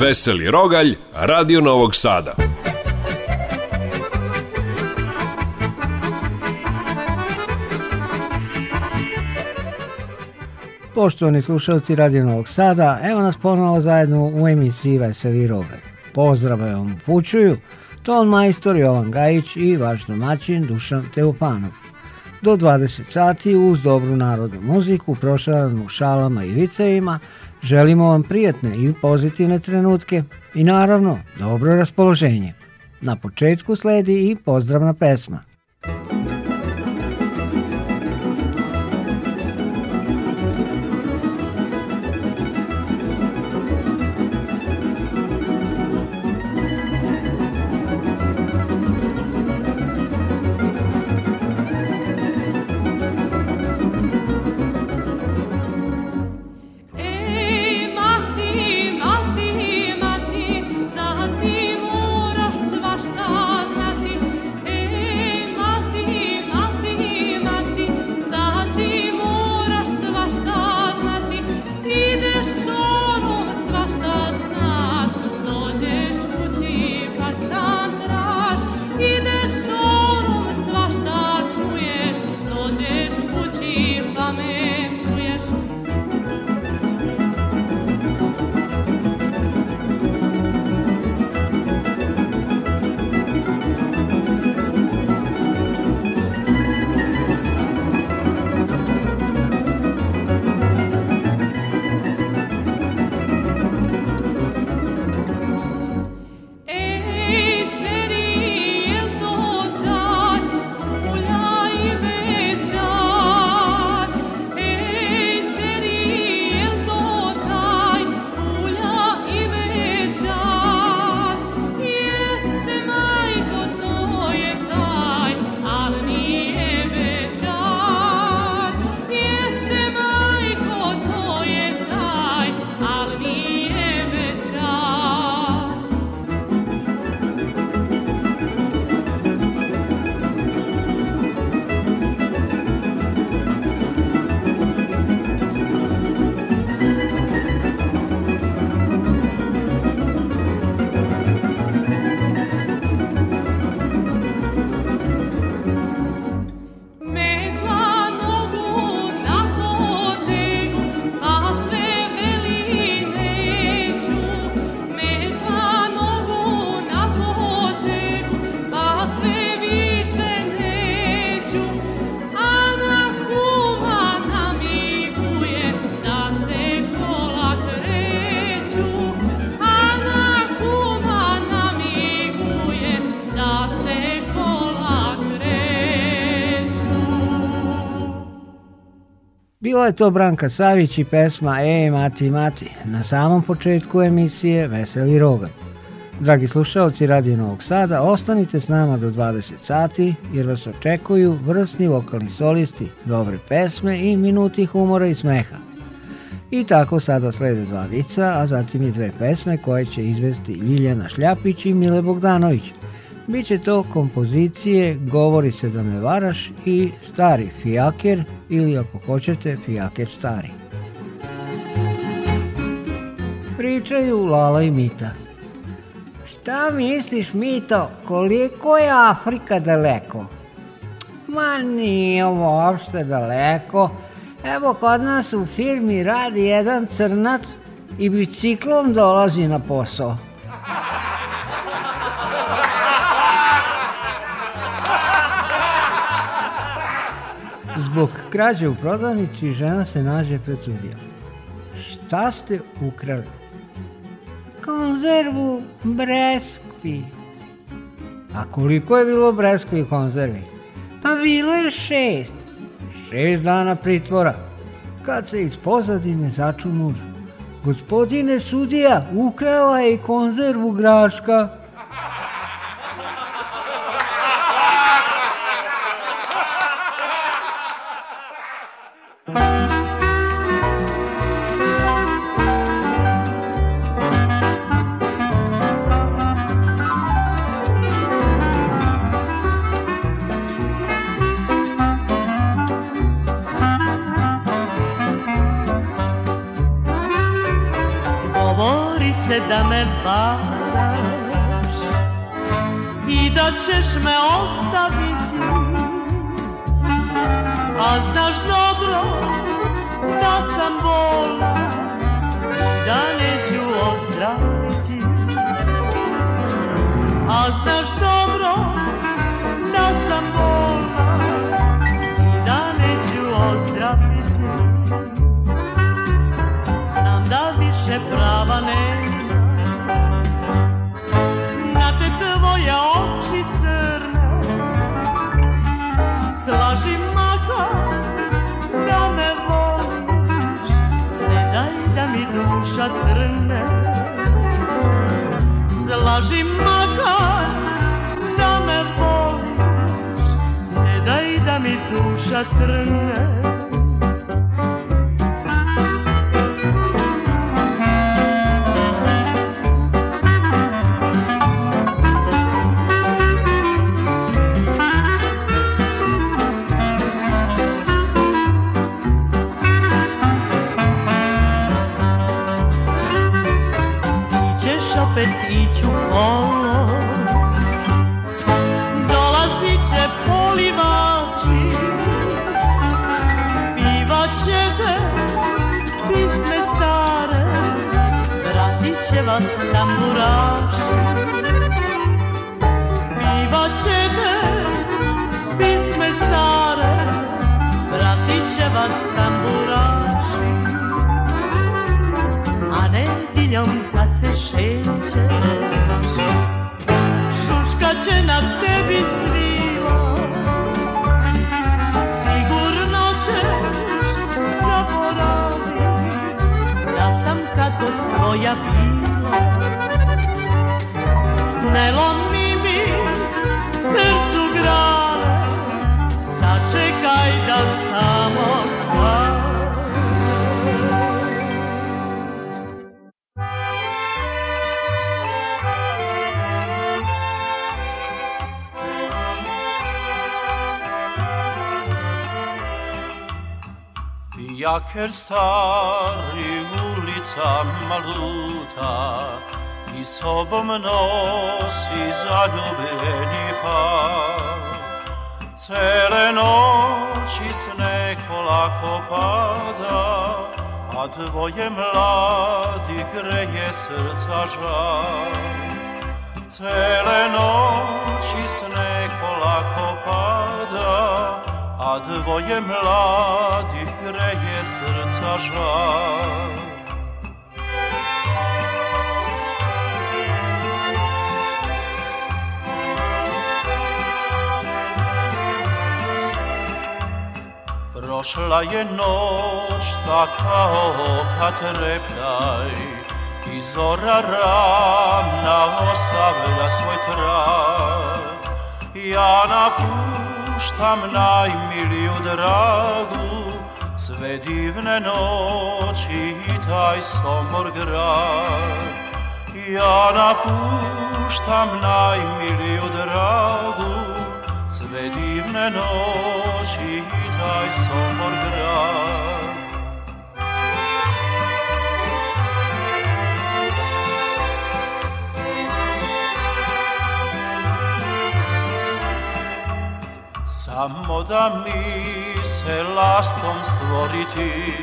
Veseli Rogalj, Radio Novog Sada. Poštovani slušalci Radio Novog Sada, evo nas ponovo zajedno u emisiji Veseli Rogalj. Pozdrave vam upućuju ton majstor Jovan Gajić i vaš domaćin Dušan Teupanov. Do 20 sati uz dobru narodnu muziku, prošaranmu šalama i vicejima, Želimo vam prijatne i pozitivne trenutke i naravno dobro raspoloženje. Na početku sledi i pozdravna pesma. Bila je to Branka Savić i pesma Ej mati mati na samom početku emisije Veseli Rogan. Dragi slušalci Radio Novog Sada, ostanite s nama do 20 sati jer vas očekuju vrsni vokalni solisti, dobre pesme i minuti humora i smeha. I tako sada slede dva vica, a zatim i dve pesme koje će izvesti Ljiljana Šljapić i Mile Bogdanović. Biće to kompozicije Govori se da me varaš i Stari fijaker ili ako hoćete fijaker stari. Pričaju Lala i Mita. Šta misliš Mito, koliko je Afrika daleko? Ma nije uopšte daleko. Evo kod nas u firmi radi jedan crnac i biciklom dolazi na posao. Zbog krađe u prodavnici žena se nađe pred sudijom. Šta ste ukrali? Konzervu breskvi. A koliko je bilo breskvi i konzervi? Pa bilo je šest. Šest dana pritvora. Kad se iz pozadine začu muža. Gospodine sudija, ukrala je i konzervu graška. Odri se da me varaš I da ćeš me ostaviti A znaš dobro da sam bolna Da neću ozdraviti A znaš dobro da sam bolna prava nema Na te tvoje oči crne Slaži makar da me voliš Ne daj da mi duša trne Slaži makar da me voliš Ne daj da mi duša trne su kolo Dolazit će polivači Pivaće te pisme stare Vratit će vas tamburaši Pivaće te pisme stare Vratit će vas će na tebi sviva Sigurno ćeš zaboraviti Da sam kad od tvoja bila Ne lomi Ja ker stari ulica maluta I sobom nosi zaljubljeni par Cele noći sneg polako pada A dvoje mladi greje srca žar Cele noći sneg polako pada A dvoje mladi greje srca żal. Prošla je noć taka oka treptaj I zora rana ostavlja svoj trag Ja napuštam najmiliju dragu sve divne noći i taj somor grad. Ja napuštam najmiliju dragu, sve divne noći i taj somor grad. Samo da mi se lastom stvoriti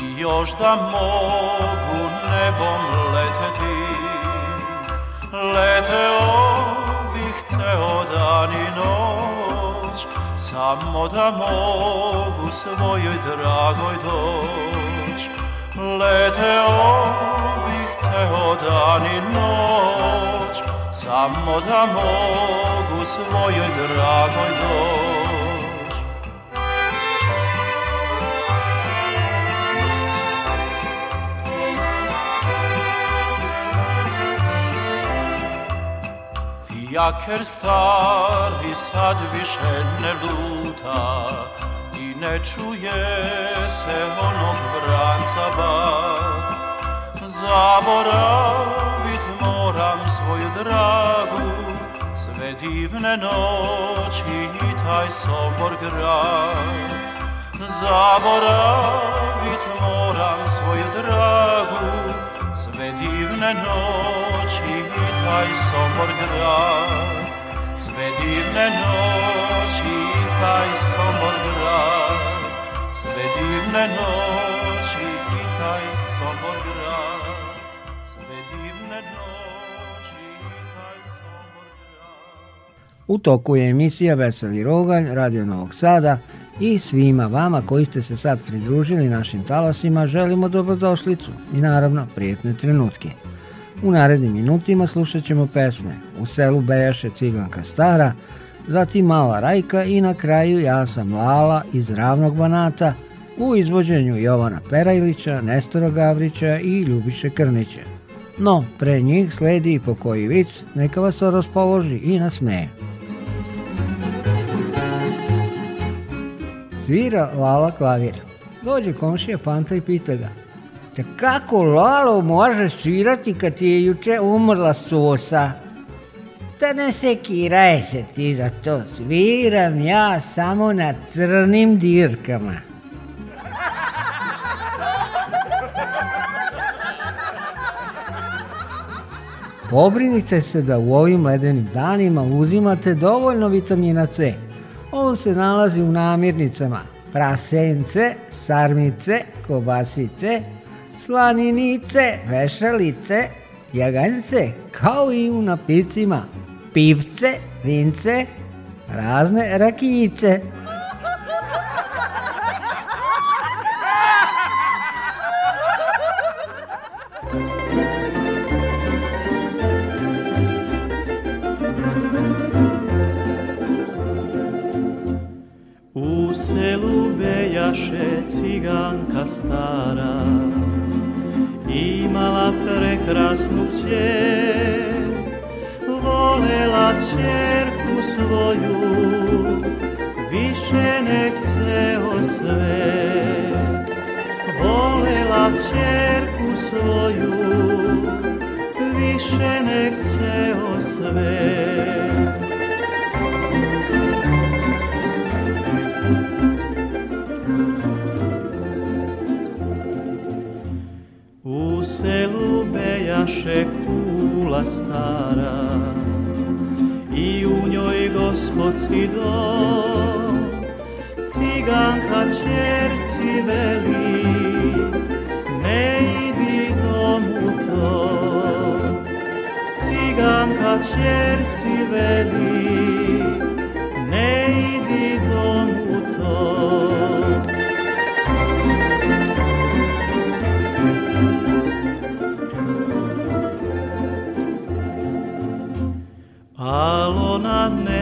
I još da mogu nebom leteti Leteo bih ceo dan i noć Samo da mogu svojoj dragoj doć Leteo bih ceo dan i noć samo da mogu svojoj dragoj doć. Fijaker stari sad više ne luta i ne čuje se onog branca bat. Zaboravi moram svoju dragu, sve divne noći i taj Sombor grad. Zaboravit moram svoju dragu, sve divne noći i taj Sombor grad. Sve divne noći i taj Sombor grad. Sve divne noći i taj Sombor grad. U toku je emisija Veseli Rogalj, Radio Novog Sada i svima vama koji ste se sad pridružili našim talasima želimo dobrodošlicu i naravno prijetne trenutke. U narednim minutima slušat ćemo pesme U selu Bejaše Ciganka Stara, zatim Mala Rajka i na kraju Ja sam Lala iz Ravnog Banata u izvođenju Jovana Perajlića, Nestora Gavrića i Ljubiše Krnića. No, pre njih sledi i po koji vic, neka vas raspoloži i nasmeje. Svira Lala klavir. Dođe komšija Panta i pita ga. Te kako Lalo može svirati kad ti je juče umrla sosa? Te ne sekiraj se ti za to, sviram ja samo na crnim dirkama. Pobrinite se da u ovim ledenim danima uzimate dovoljno vitamina C. On se nalazi u namirnicama prasence, sarmice, kobasice, slaninice, vešalice, jaganjce, kao i u napicima pivce, vince, razne rakijice. naše ciganka stará. I mala prekrásnu cieľ, volela čerku svoju, vyše nechce ho svet. Volela čerku svoju, vyše nechce ho svet. selu bejaše kula stara i u njoj gospodski dom ciganka čerci veli ne idi domu to ciganka čerci veli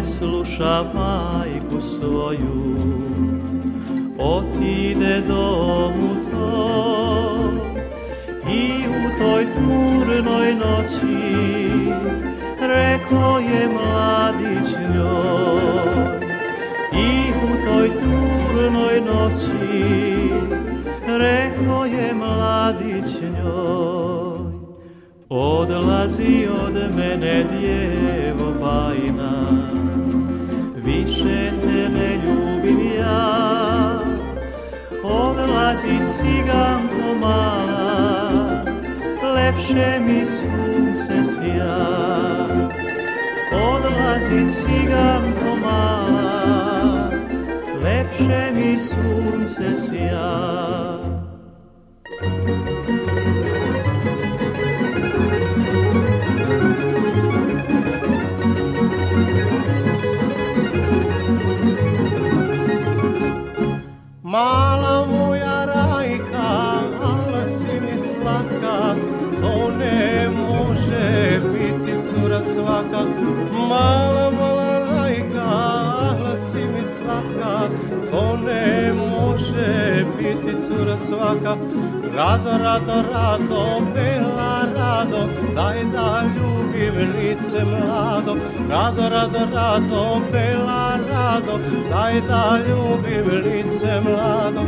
sluša majku svoju, otide domu to i u toj tmurnoj noći reko je mladić njoj i u toj tmurnoj noći reko je mladić njoj odlazi od mene djevo bajna odlazi ciganko mala, lepše mi sunce sja. Odlazi ciganko mala, lepše mi sunce sja. to ne može biti cura svaka Rado, rado, rado, bela rado, daj da ljubim lice mlado Rado, rado, rado, bela rado, daj da ljubim lice mlado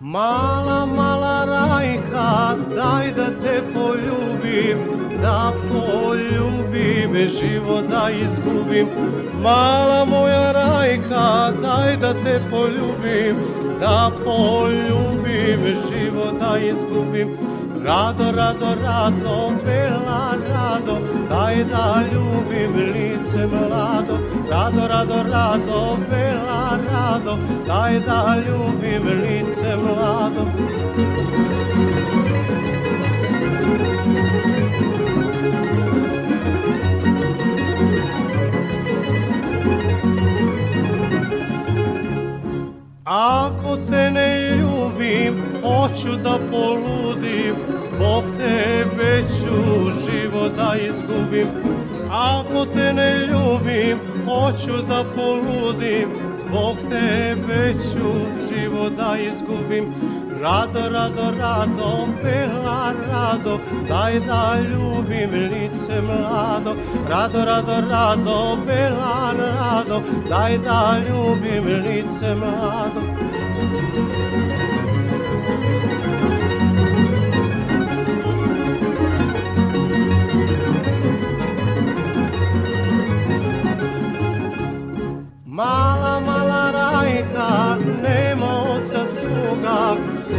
Mala daj da te poljubim, da poljubim, život da izgubim. Mala moja rajka, daj da te poljubim, da poljubim, život da izgubim. Rado, rado, rado, bela rado, daj da ljubim lice mlado. Rado, rado, rado, bela rado, daj da ljubim lice mlado. Ako te ne ljubim, hoću da poludim, zbog tebe ću život da izgubim. Ako te ne ljubim, hoću da poludim, zbog tebe ću život da izgubim. Rado, rado, rado, pela rado, daj da ljubim lice mlado. Rado, rado, rado, pela rado, daj da ljubim lice mlado.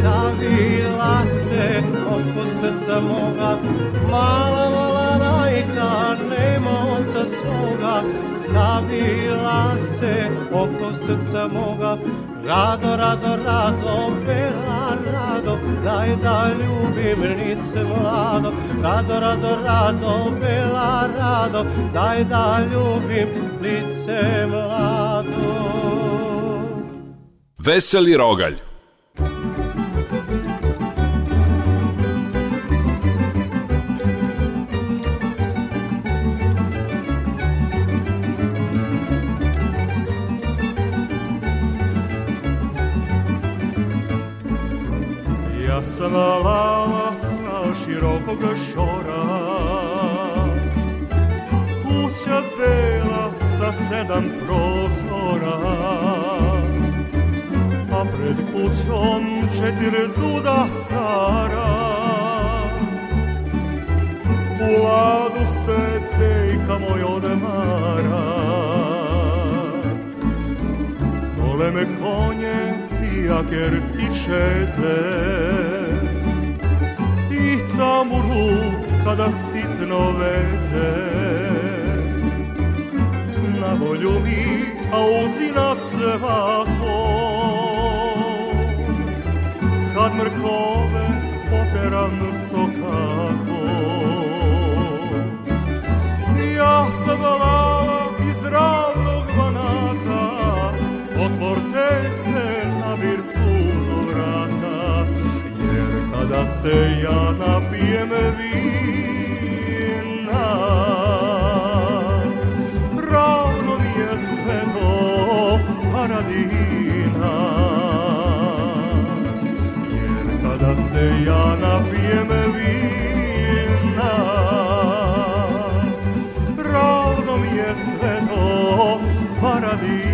savila se od srca moga Mala, mala rajka, nema oca svoga Savila se oko srca moga Rado, rado, rado, bela rado Daj da ljubim lice mlado Rado, rado, rado, bela rado Daj da ljubim lice mlado Veseli rogalj svala sa širokog šora Kuća bela sa sedam prozora A pred kućom četiri duda stara U ladu se tejka moj odemara Voleme konje, fijaker i čeze zamuru kada sitno veze Na volju mi, a uzina cvako Kad mrkove poteram sokako Ja sam volala iz ravnog banata Otvor se na bircu vrata da se ja napijem vina Ravno mi je sve do paradina Jer kada se ja napijem vina Ravno mi je sve do paradina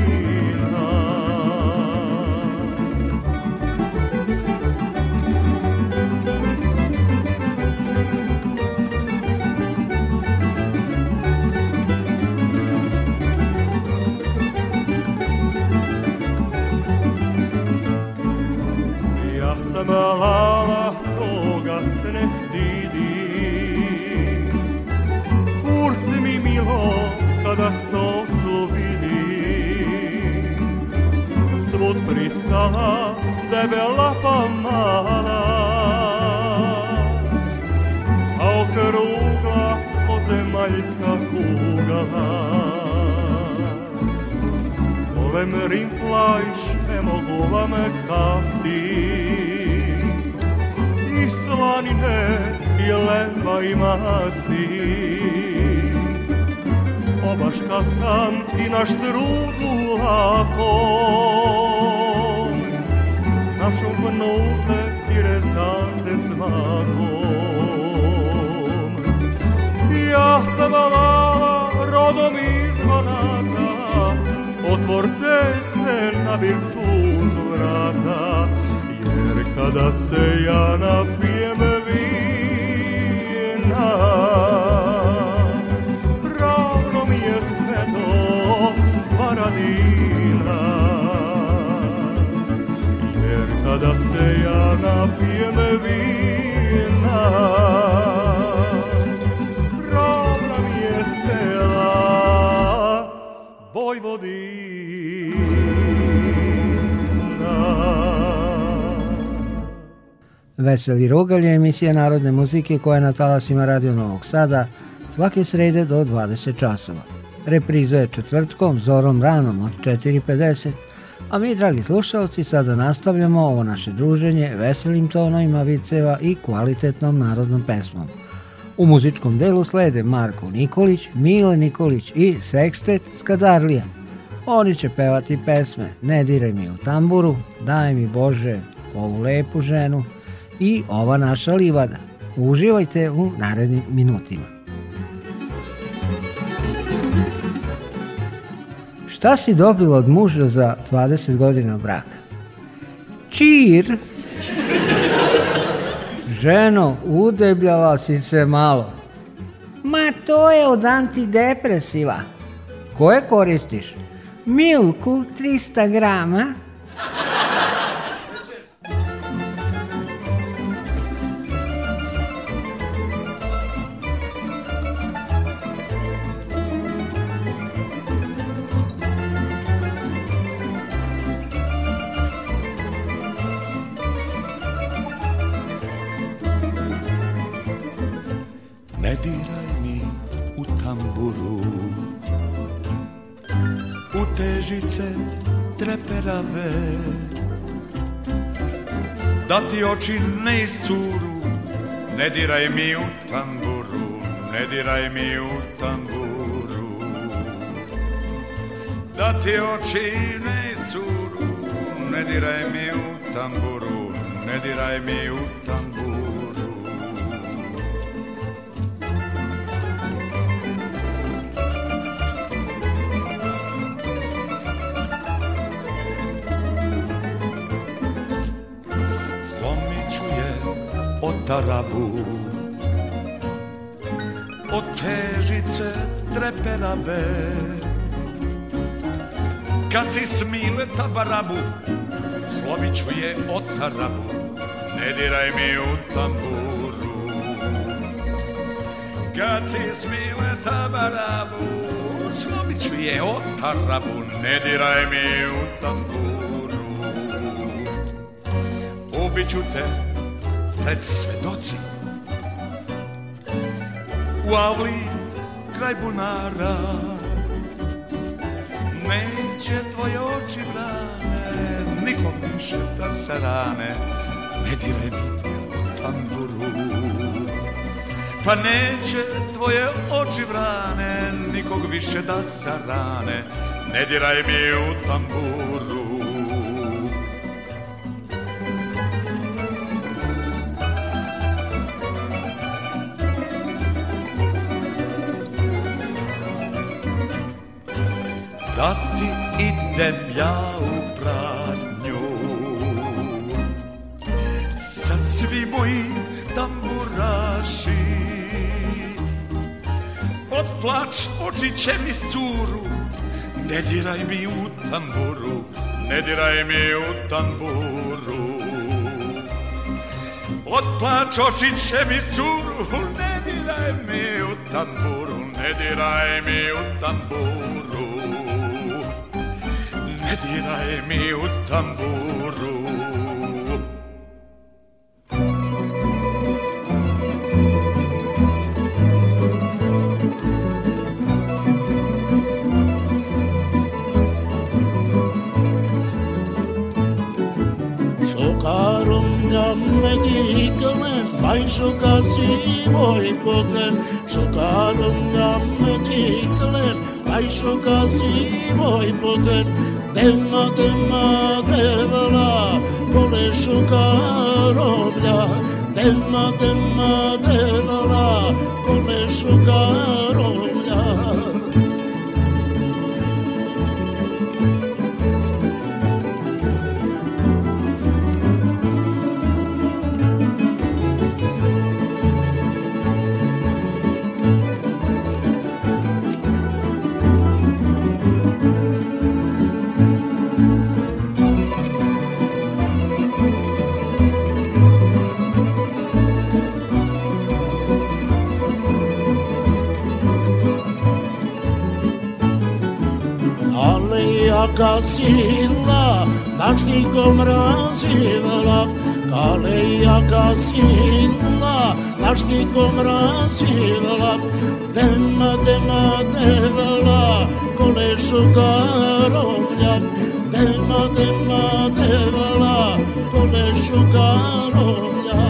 sosu vidim Svud pristala debela pa mala A okrugla pozemaljska kugala Olem rinflajš ne mogu vam kasti I slanine i leba i masti Obaška sam i na štrugu lakom, našu vnuke i rezance svakom. Ja sam valala rodom iz Banata, otvorte se na bircu vrata, jer kada se ja napijem, se ja napijem vina Rovna mi je cela Vojvodina da. Veseli Rogalj je emisija narodne muzike koja na talasima Radio Novog Sada svake srede do 20 časova. Repriza je četvrtkom, zorom ranom od 4.50 A mi, dragi slušalci, sada nastavljamo ovo naše druženje veselim tonovima viceva i kvalitetnom narodnom pesmom. U muzičkom delu slede Marko Nikolić, Mile Nikolić i Sextet Skadarlija. Oni će pevati pesme Ne diraj mi u tamburu, Daj mi Bože ovu lepu ženu i Ova naša livada. Uživajte u narednim minutima. Šta si dobila od muža za 20 godina braka? Čir! Ženo, udebljala si se malo. Ma to je od antidepresiva. Koje koristiš? Milku 300 grama, da ti oči ne iscuru Ne diraj mi u tamburu, ne diraj mi u tamburu Da ti oči ne iscuru, ne diraj mi u tamburu Ne diraj mi u tamburu otarabu Od težice trepenave Kad si smile tabarabu Slobit ću je otarabu Ne diraj mi u tamburu Kad si smile tabarabu Slobit ću je otarabu Ne diraj mi u tamburu Ubit ću te pred svedoci U avli kraj bunara Neće tvoje oči brane Nikom više da se rane Ne dire mi u tamburu Pa neće tvoje oči vrane Nikog više da se rane Ne diraj mi u tamburu odplacz očice mi scuru Ne diraj mi u tamburu, ne diraj mi u tamburu Odplacz očice mi scuru, ne diraj mi u tamburu Ne diraj mi u tamburu Ne diraj mi u tamburu medică-mă, mai șocați voi putem, șocarul-am medică-le, mai șocați voi putem, Demna, demna, devla, cole șocarobia, demna, demna, devla, cole șocarobia, Iga sila našnikom kale ja jaka sila našnikom razivla, dema, dema, devala, kolešu garovlja, dema, dema, devala, kolešu garovlja.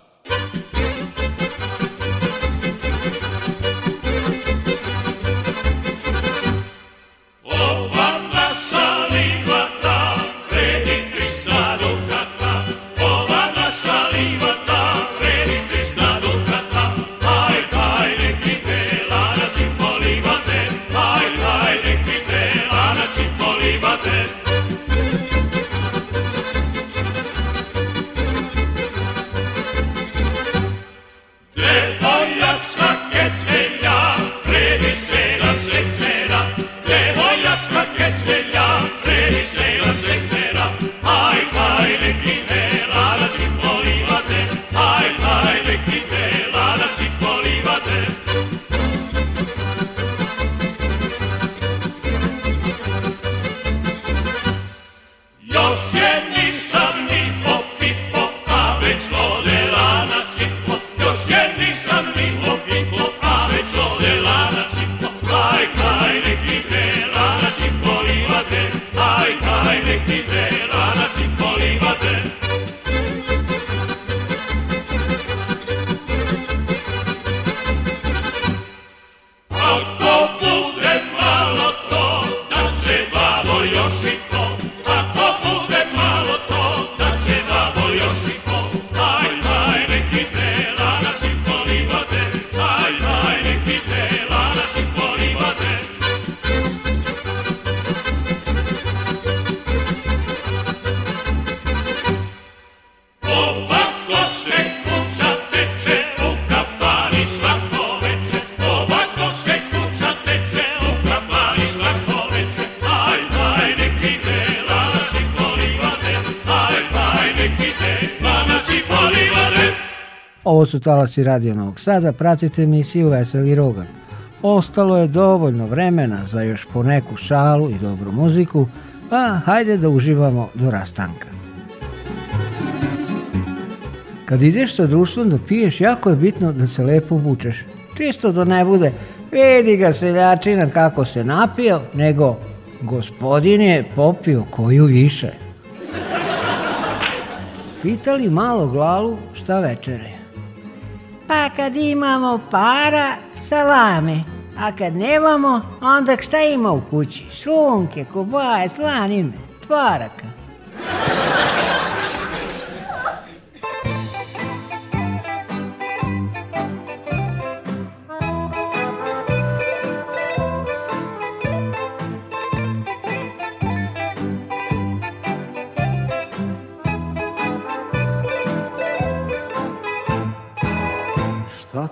talasi Radio Novog Sada, pratite emisiju Veseli Rogan. Ostalo je dovoljno vremena za još poneku šalu i dobru muziku, pa hajde da uživamo do rastanka. Kad ideš sa društvom da piješ, jako je bitno da se lepo obučeš. Čisto da ne bude, vidi ga seljačina kako se napio, nego gospodin je popio koju više. Pitali malo glalu šta večere kad imamo para, salame. A kad nemamo, onda šta ima u kući? Šunke, kubaje, slanine, tvaraka.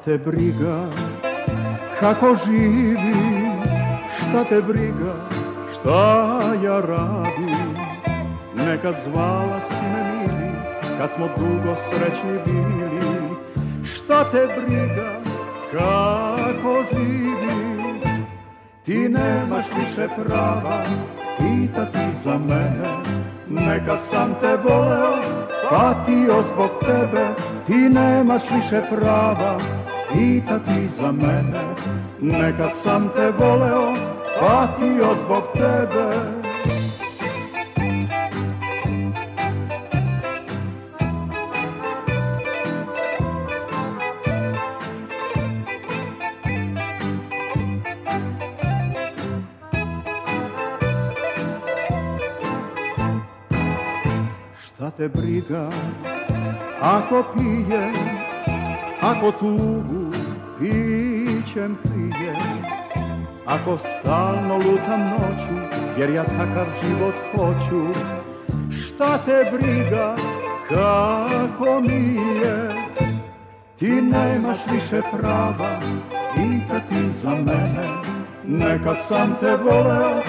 te briga kako živi, šta te briga, šta ja radim. Nekad zvala si me mili, kad smo dugo srećni bili, šta te briga, kako živi. Ti nemaš više prava pitati za mene, nekad sam te voleo, patio zbog tebe, ti nemaš više prava pitati za mene Nekad sam te voleo, patio zbog tebe Šta te briga ako pijem, ako tugu bićem prije Ako stalno lutam noću jer ja takav život hoću Šta te briga kako mi je Ti nemaš više prava pitati za mene Nekad sam te voleo,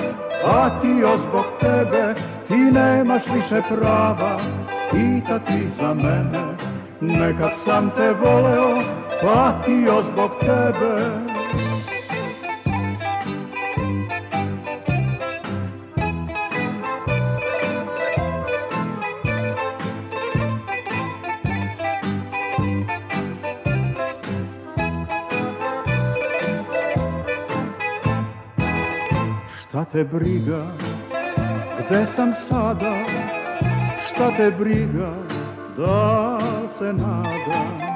a ti o zbog tebe Ti nemaš više prava pitati za mene Nekad sam te voleo, patio zbog tebe Šta te briga, gde sam sada, šta te briga, da se nadam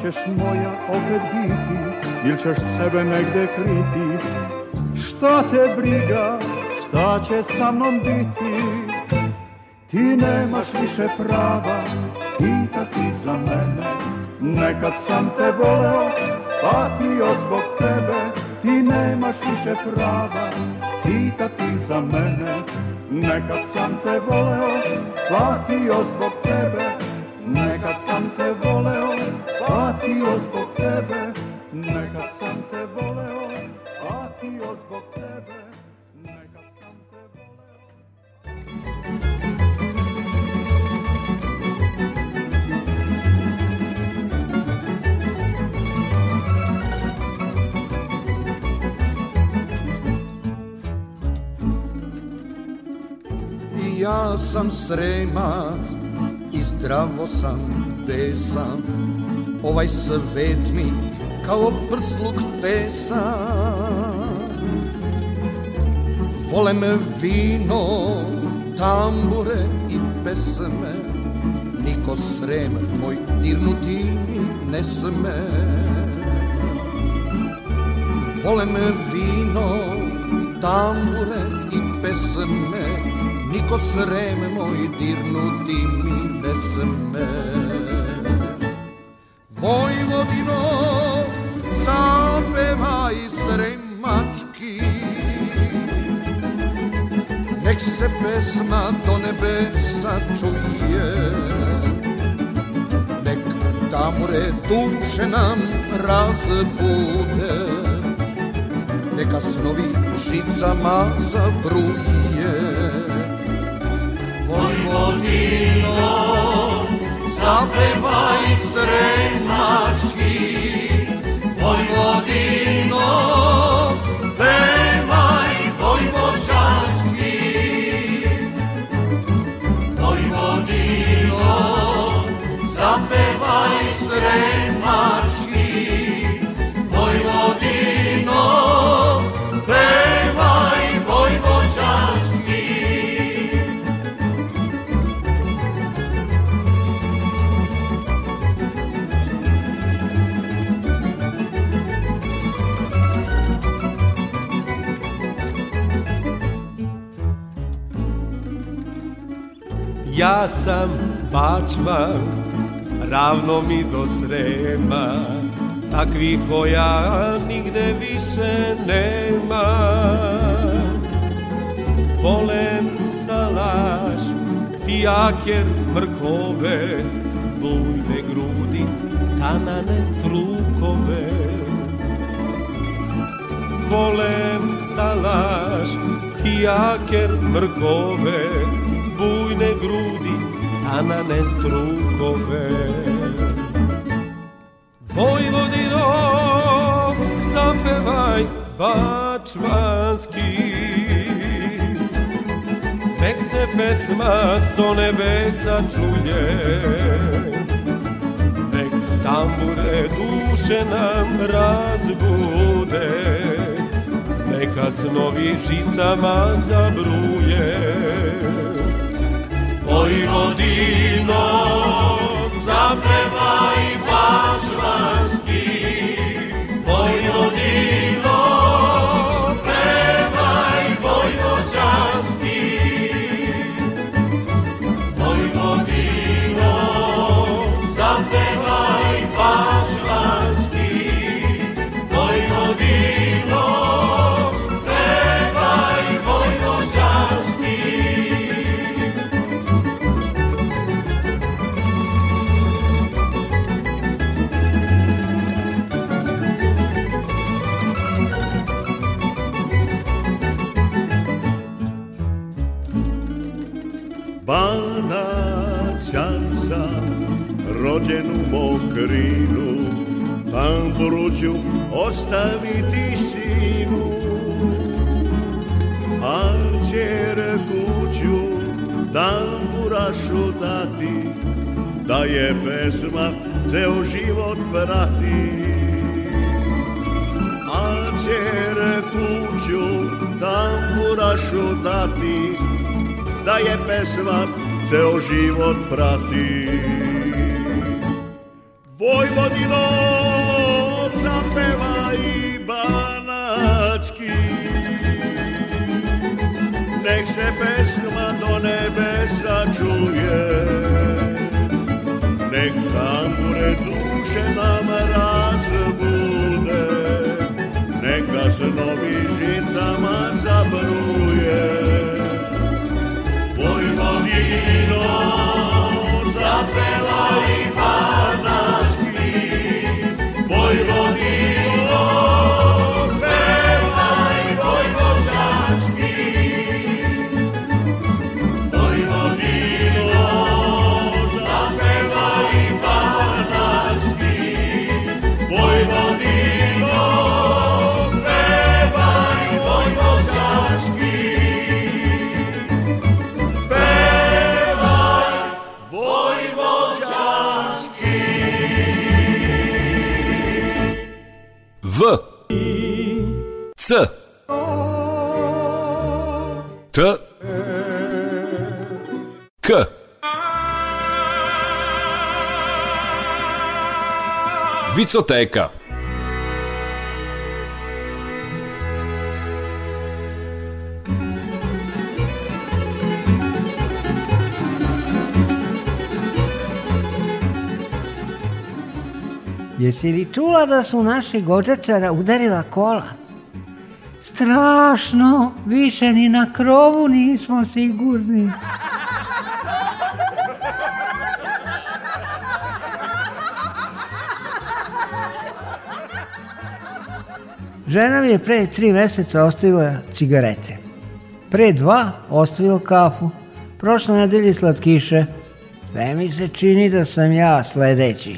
ćeš moja opet biti Ili ćeš sebe negde kriti Šta te briga, šta će sa mnom biti Ti nemaš više prava pitati za mene Nekad sam te voleo, patio zbog tebe Ti nemaš više prava pitati za mene Nekad sam te voleo, patio zbog tebe Nekad sam te voleo, patio zbog tebe, nekad sam te voleo, patio zbog tebe. ja sam sremac zdravo sam, besan Ovaj svet mi kao prsluk tesa Vole me vino, tambure i pesme Niko srem moj dirnuti mi ne sme Vole me vino, tambure i pesme Niko srem moj dirnuti mi me Vojvodino zapevaj sremački Nek se pesma do nebesa čuje Nek tamure duše nam razbude Neka snovi žicama zabruje Vojvodino zaplevaj sremački, Vojvodino, pevaj vojvočanski. Vojvodino, zapevaj sremački, Ja sam Bačvan, ravno mi do Srema, takvih koja nigde više nema. Volem salaš, fijaker mrkove, bujne grudi, tanane strukove. Volem salaš, fijaker mrkove, anane strukove Vojvodino zapevaj bačvanski Nek se pesma do nebesa čuje Nek tambure duše nam razbude Neka snovi žicama zabruje Vojvodino, zaprema i bažva krilu Tamburu ću ostaviti sinu A čerku ću tamburašu dati Da je pesma ceo život prati A čerku ću tamburašu dati Da je pesma ceo život prati narodom zapeva i banački Nek se pesma do nebesa čuje Nek tambure duše nam razbude Neka se žicama zabruje Vojvodino Vicoteka. Jesi li čula da su našeg očačara udarila kola? Strašno, više ni na krovu nismo sigurni. Žena mi je pre tri meseca ostavila cigarete. Pre dva ostavila kafu. Prošle nedelje slatkiše. Sve mi se čini da sam ja sledeći.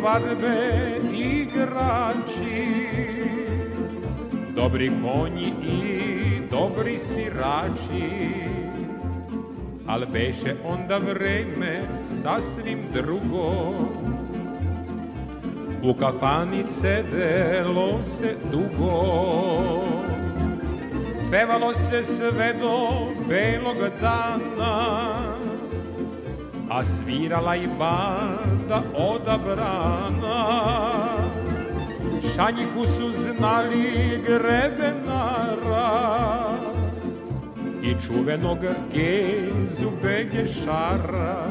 svadbe igrači Dobri konji i dobri svirači Al beše onda vreme sasvim drugo U kafani sedelo se dugo Pevalo se sve do belog dana a svirala i banda odabrana Šanjiku su znali grebenara i čuvenog gezu begešara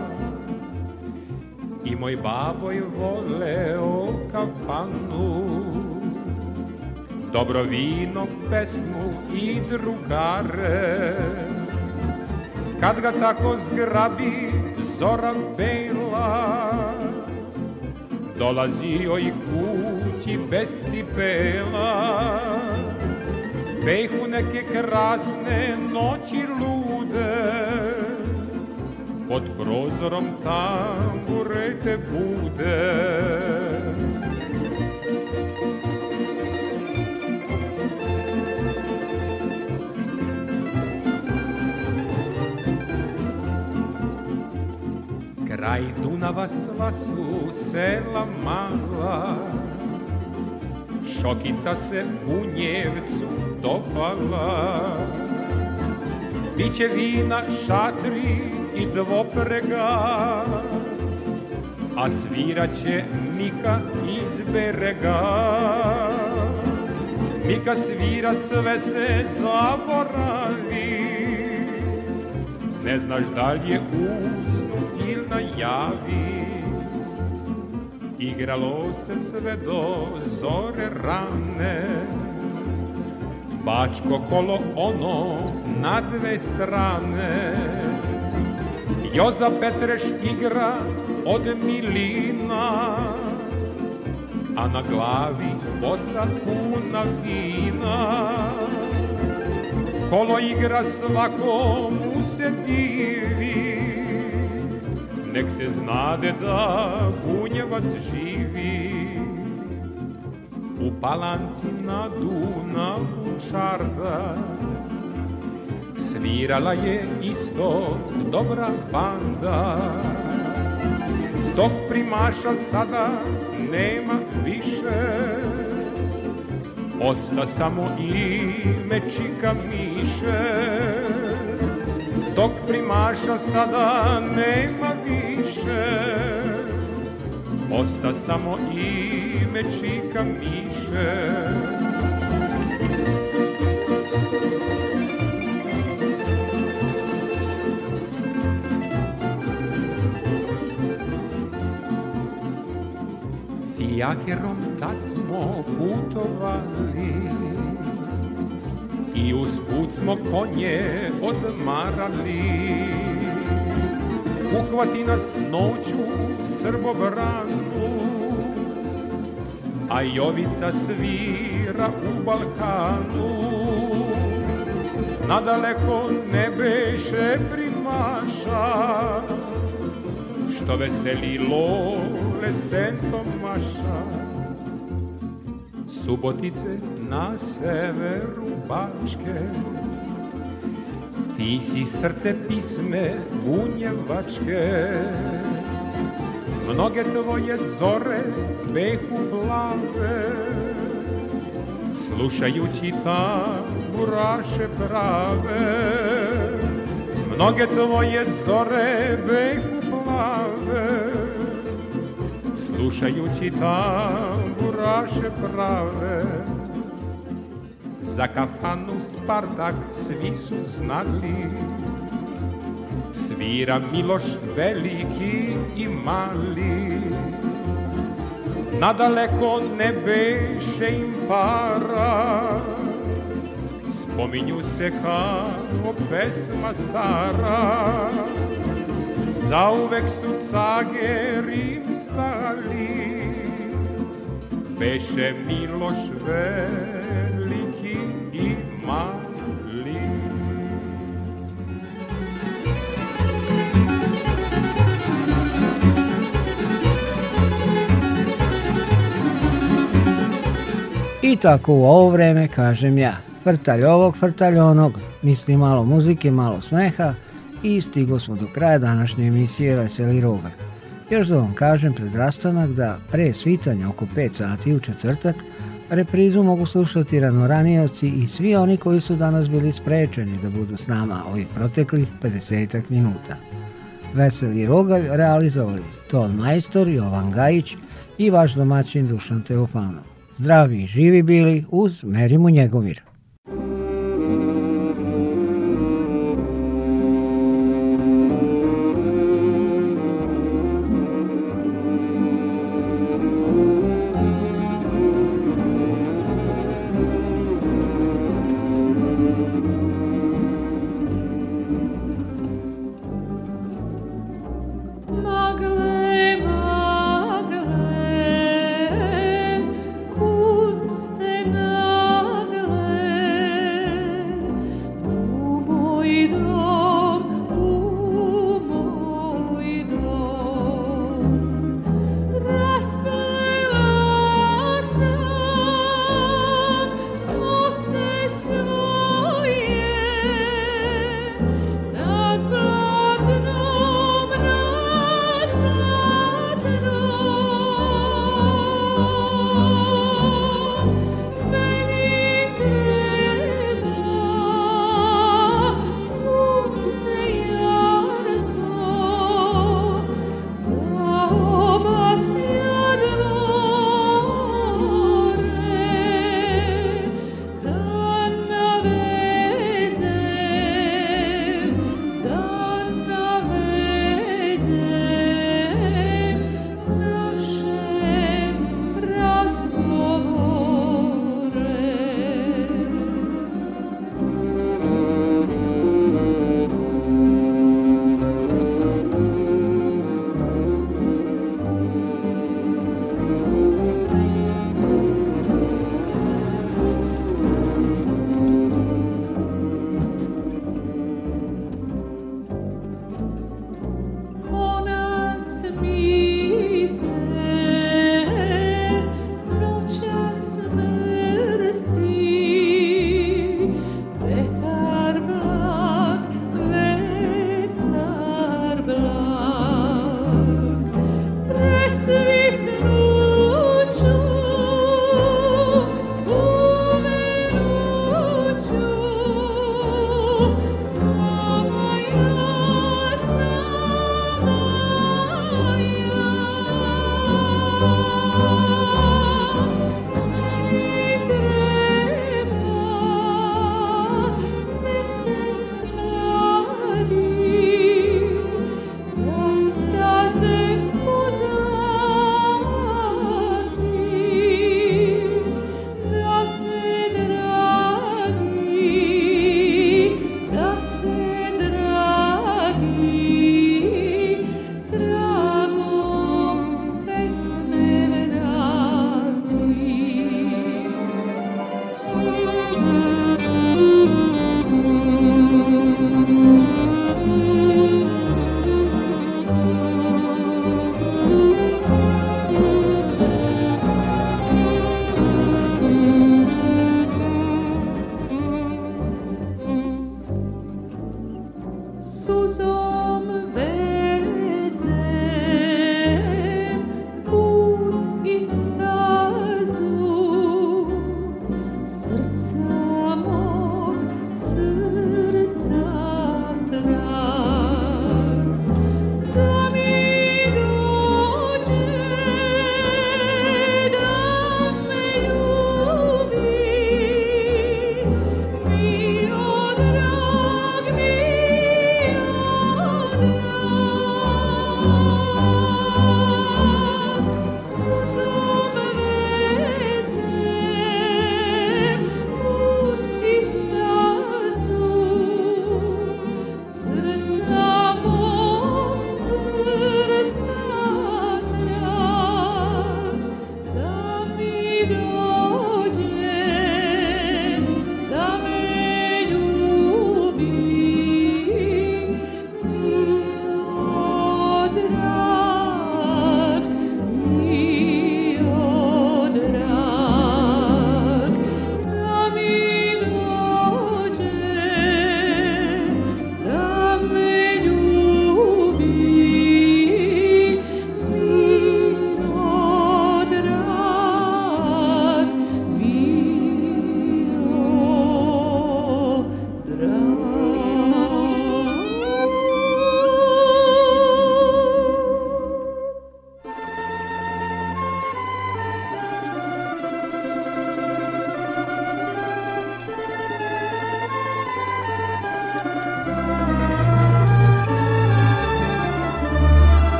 i moj baboj voleo kafanu dobro vino, pesmu i drugare kad ga tako zgrabi Zoran Pejla Dolazio i kući bez cipela Pehu neke krasne noći lude Pod prozorom tambure te bude Kraj Dunava sva su sela mala, Šokica se u Njevcu dopala. Biće vina, šatri i dvoprega, A sviraće Mika iz berega. Mika svira, sve se zaboravi, Ne znaš dalje li uz najavi Igralo se sve do zore rane Bačko kolo ono na dve strane Joza Petreš igra od milina A na glavi boca puna vina Kolo igra svako mu se divi nek se znade da Bunjevac živi u palanci na Dunavu čarda svirala je isto dobra banda Dok primaša sada nema više osta samo ime Čika Miše Tog primaša sada nema više Osta samo ime Čika Miše Fijakerom tad smo putovali i usput smo konje odmarali. Uhvati nas noću srbobranu, a jovica svira u Balkanu. Nadaleko ne beše primaša, što veselilo le Sentomaša. Subotice na severu Bačke Ti si srce pisme bunjevačke Mnoge tvoje zore behu plave Slušajući ta buraše prave Mnoge tvoje zore behu plave Slušajući ta vaše prave Za kafanu Spartak svi su znali Svira Miloš veliki i mali Nadaleko ne beše im para Spominju se kao pesma stara Zauvek su cage rim stali Beše Miloš veliki i mali I tako u ovo vreme kažem ja, frtalj ovog, frtalj onog, misli malo muzike, malo smeha i stigo smo do kraja današnje emisije Veseli Rogar. Još da vam kažem pred rastanak da pre svitanja oko 5 sati u četvrtak reprizu mogu slušati ranoranijevci i svi oni koji su danas bili sprečeni da budu s nama ovih proteklih 50 minuta. Veseli Rogalj realizovali Ton Majstor, Jovan Gajić i vaš domaćin Dušan Teofanov. Zdravi i živi bili uz Merimu Njegovira.